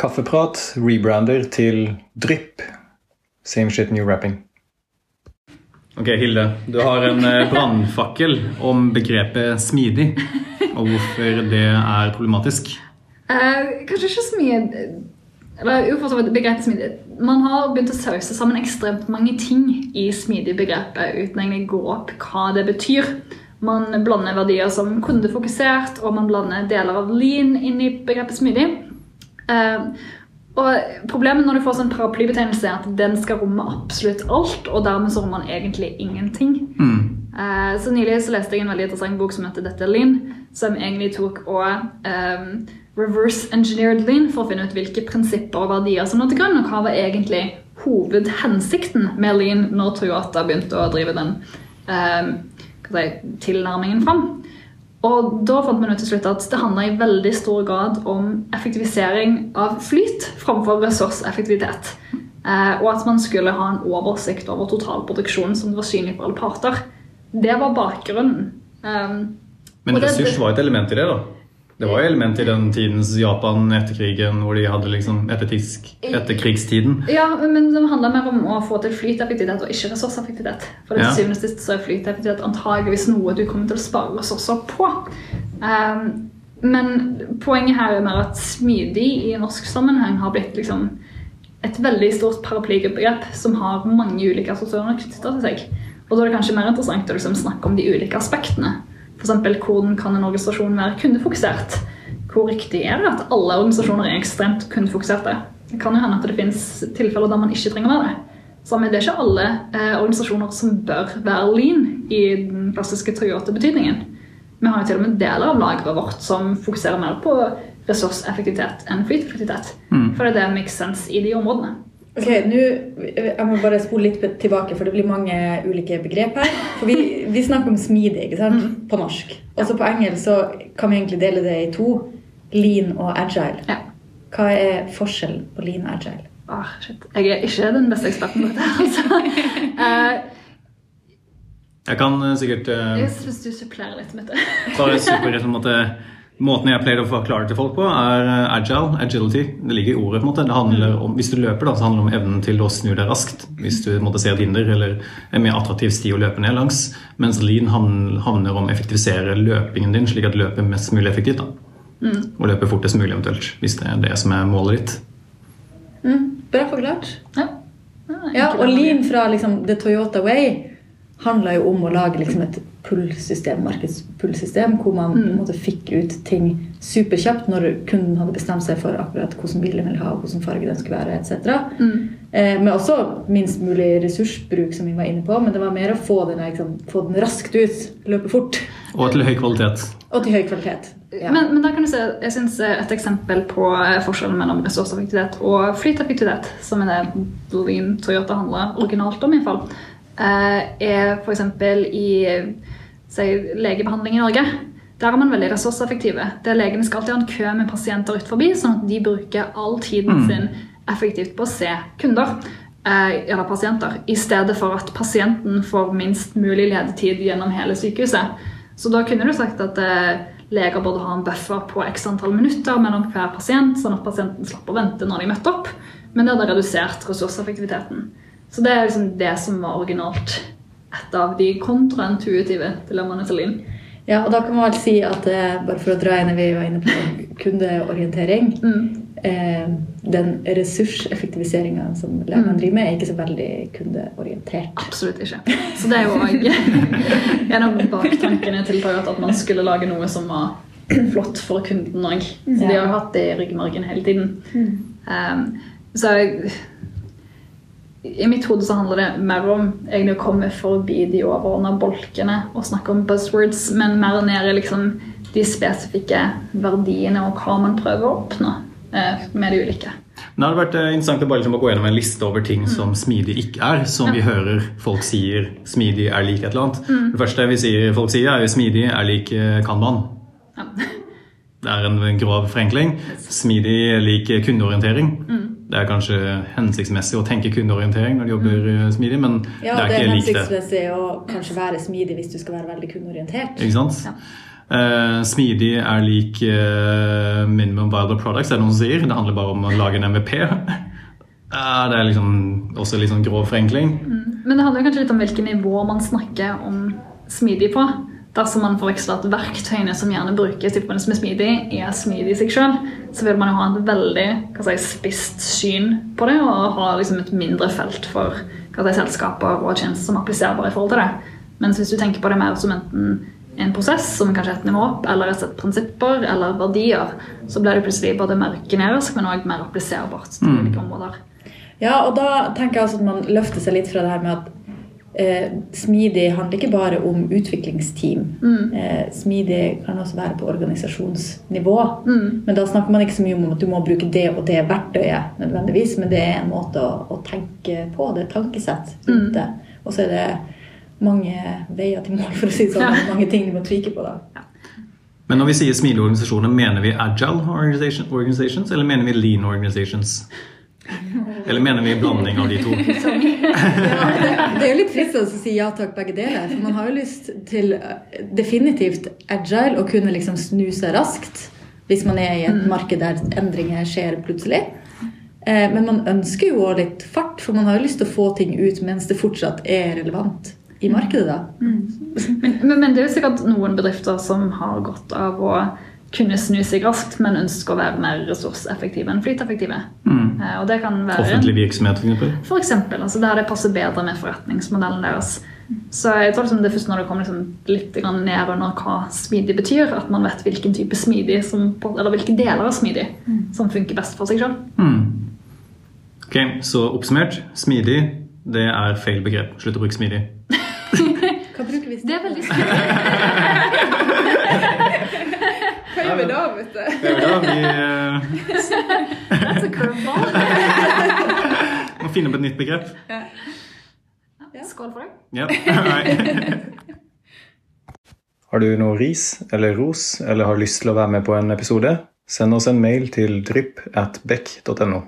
Kaffeprat rebrander til Drypp. Same shit, new rapping. Ok, Hilde. Du har en eh, brannfakkel om begrepet smidig, og hvorfor det er problematisk. Eh, kanskje ikke smid eller jo, for så vidt begrepet smidig. Man har begynt å sause sammen ekstremt mange ting i smidig-begrepet uten egentlig å gå opp hva det betyr. Man blander verdier som kundefokusert, og man blander deler av lean inn i begrepet smidig. Eh, og Problemet når du får sånn paraplybetegnelse, er at den skal romme absolutt alt, og dermed så rommer den egentlig ingenting. Mm. Eh, så Nylig så leste jeg en veldig interessant bok som heter Dette er Lean, som egentlig tok og um, reverse engineered Lean for å finne ut hvilke prinsipper og verdier som lå til grunn, og hva var egentlig hovedhensikten med Lean når Toyota begynte å drive den um, si, tilnærmingen fram. Og da fant man ut til slutt at det handla i veldig stor grad om effektivisering av flyt framfor ressurseffektivitet. Eh, og at man skulle ha en oversikt over totalproduksjonen som var synlig for alle parter. Det var bakgrunnen. Um, Men ressurs var et element i det, da? Det var jo element i den tidens Japan etter krigen, hvor de hadde liksom etterkrigstiden. Ja, men det handla mer om å få til flyteffektivitet og ikke ressurseffektivitet. For det Ja. syvende og sist så er flyteffektivitet antageligvis noe du kommer til å spare ressurser på. Um, men poenget her er mer at smidig i norsk sammenheng har blitt liksom et veldig stort paraplybegrep som har mange ulike assosiasjoner knyttet til seg. Og da er det kanskje mer interessant å liksom snakke om de ulike aspektene. F.eks. hvordan kan en organisasjon være kundefokusert? Hvor riktig er det at alle organisasjoner er ekstremt kundefokuserte? Det kan jo hende at det finnes tilfeller der man ikke trenger å være det. Så men det er ikke alle eh, organisasjoner som bør være lean i den klassiske Toyota-betydningen. Vi har jo til og med deler av lageret vårt som fokuserer mer på ressurseffektivitet enn flyteffektivitet. For det er det makes sense i de områdene. Ok, nå, Jeg må bare spole litt tilbake, for det blir mange ulike begrep her. For Vi, vi snakker om smidig ikke sant? på norsk. Og så på engelsk så kan vi egentlig dele det i to. Lean og agile. Ja. Hva er forskjellen på lean og agile? Ah, shit. Jeg er ikke den beste eksperten på dette. Altså. uh, Jeg kan eh, sikkert uh, syns du supplerer litt med det. bare supere på en måte Måten jeg pleier å forklare til folk på, er eh, agile. Agility. Det ligger i ordet. på en måte. Det handler om, Hvis du løper, da, så handler det om evnen til å snu deg raskt. Hvis du måtte se et hinder eller en mer attraktiv sti å løpe ned langs. Mens lean handler om å effektivisere løpingen din, slik at du løper mest mulig effektivt. da. Og løper fortest mulig, eventuelt. Hvis det er det som er målet ditt. Mm, bra forklart. Ja. Ja, og lean fra liksom, The Toyota Way handla jo om å lage liksom, et pull-system, markedspull-system, hvor man på en måte fikk ut ting superkjapt når kunden hadde bestemt seg for akkurat hvordan bil den ville ha, hvordan farge den skulle være, etc. Eh, men også minst mulig ressursbruk, som vi var inne på, men det var mer å få den, liksom, få den raskt ut, løpe fort, Og til høy kvalitet. og til høy kvalitet. Ja. Men, men der kan du se, jeg synes et eksempel på eh, forskjellen mellom ressurseffektivitet og flyteffektivitet, som er det Lean Toyota handler originalt om, i hvert fall, eh, er f.eks. i si, legebehandling i Norge. Der er man veldig ressurseffektive. Der Legene skal alltid ha en kø med pasienter ut forbi, sånn at de bruker all tiden sin effektivt på å se kunder. eh, Eller pasienter, i stedet for at pasienten får minst mulig ledetid gjennom hele sykehuset. Så da kunne du sagt at eh, leger burde ha en buffer på x antall minutter mellom hver pasient, sånn at pasienten slapp å vente når de møtte opp. Men det hadde redusert ressurseffektiviteten. Så det er liksom det som var originalt et av de kontraintuitive dilemmaene til Linn. Ja, og da kan man vel si at eh, bare for å dra inn vi var inne på kundeorientering eh, Den ressurseffektiviseringa som legene driver med, er ikke så veldig kundeorientert. Absolutt ikke. Så det er jo òg en av baktankene til Toyota at man skulle lage noe som var flott for kunden òg. Så de har jo hatt det i ryggmargen hele tiden. Um, så i mitt hode så handler det mer om egentlig å komme forbi de overordna bolkene og snakke om buzzwords, men mer ned i liksom de spesifikke verdiene og hva man prøver å oppnå eh, med de ulike. Det hadde vært eh, interessant å bare liksom å gå gjennom en liste over ting som smidig ikke er, som vi hører folk sier smidig er lik et eller annet. Det første vi sier folk sier, er jo smidig er lik kan kanban. Ja. Det er en grov forenkling. Smidig er lik kundeorientering. Det er kanskje hensiktsmessig å tenke kundeorientering når du jobber eh, smidig, men Ja, det er det er ikke likt det. hensiktsmessig å kanskje være smidig hvis du skal være veldig kundeorientert. Ikke sant? Ja. Uh, smidig er lik uh, minimum viable products, er det noen som sier. Det handler bare om å lage en MVP. uh, det er liksom også litt sånn grov forenkling. Men det handler kanskje litt om hvilket nivå man snakker om smidig på. Dersom man forveksler at verktøyene som gjerne brukes i forbindelse med smidig, er smidig i seg sjøl, så vil man jo ha et veldig hva si, spisst syn på det og ha liksom et mindre felt for hva si, selskaper og tjenester som er appliserbare i forhold til det. Mens hvis du tenker på det mer som enten en prosess, som kanskje er et nivå opp, eller et sett prinsipper eller verdier, så blir det plutselig både mer generisk, men òg mer appliserbart til ulike områder. Ja, og da tenker jeg også at man løfter seg litt fra det her med at eh, smidig handler ikke bare om utviklingsteam. Eh, smidig kan også være på organisasjonsnivå. Men da snakker man ikke så mye om at du må bruke det og det verktøyet nødvendigvis, men det er en måte å, å tenke på. Det er tankesett rundt det. Og så er det mange veier til mål, for å si det sånn. Ja. Mange ting du må tvike på da. Men når vi sier smidige organisasjoner, mener vi agile organization, organizations, eller mener vi lean organizations? Eller mener vi blanding av de to? Det er jo litt fristende å si ja takk, begge deler. For man har jo lyst til eh, definitivt agile og kunne liksom snu seg raskt hvis man er i et marked der endringer skjer plutselig. Eh, Men man ønsker jo også litt fart, for man har jo lyst til å få ting ut mens det fortsatt er relevant i markedet. da. Men, men, men det er jo sikkert noen bedrifter som har godt av å kunne snu seg raskt, men ønsker å være mer ressurseffektive enn flyteffektive. Mm. Og det kan være Offentlig virksomhet, f.eks. For eksempel, altså der det passer bedre med forretningsmodellen deres. Så jeg tror liksom det er først når det kommer liksom litt ned under hva smidig betyr, at man vet hvilken type smidig som, eller hvilke deler av smidig som funker best for seg sjøl. Ok, Så oppsummert, smidig det er feil begrep. Slutt å bruke smidig. Hva bruker vi Det er veldig smidig. Vi da, vet du? Ja, vi eh, That's a curveball. må finne opp et nytt begrep. Skål for det. Ja. Har du noe ris eller ros, eller har lyst til å være med på en episode? Send oss en mail til drypp at beck.no.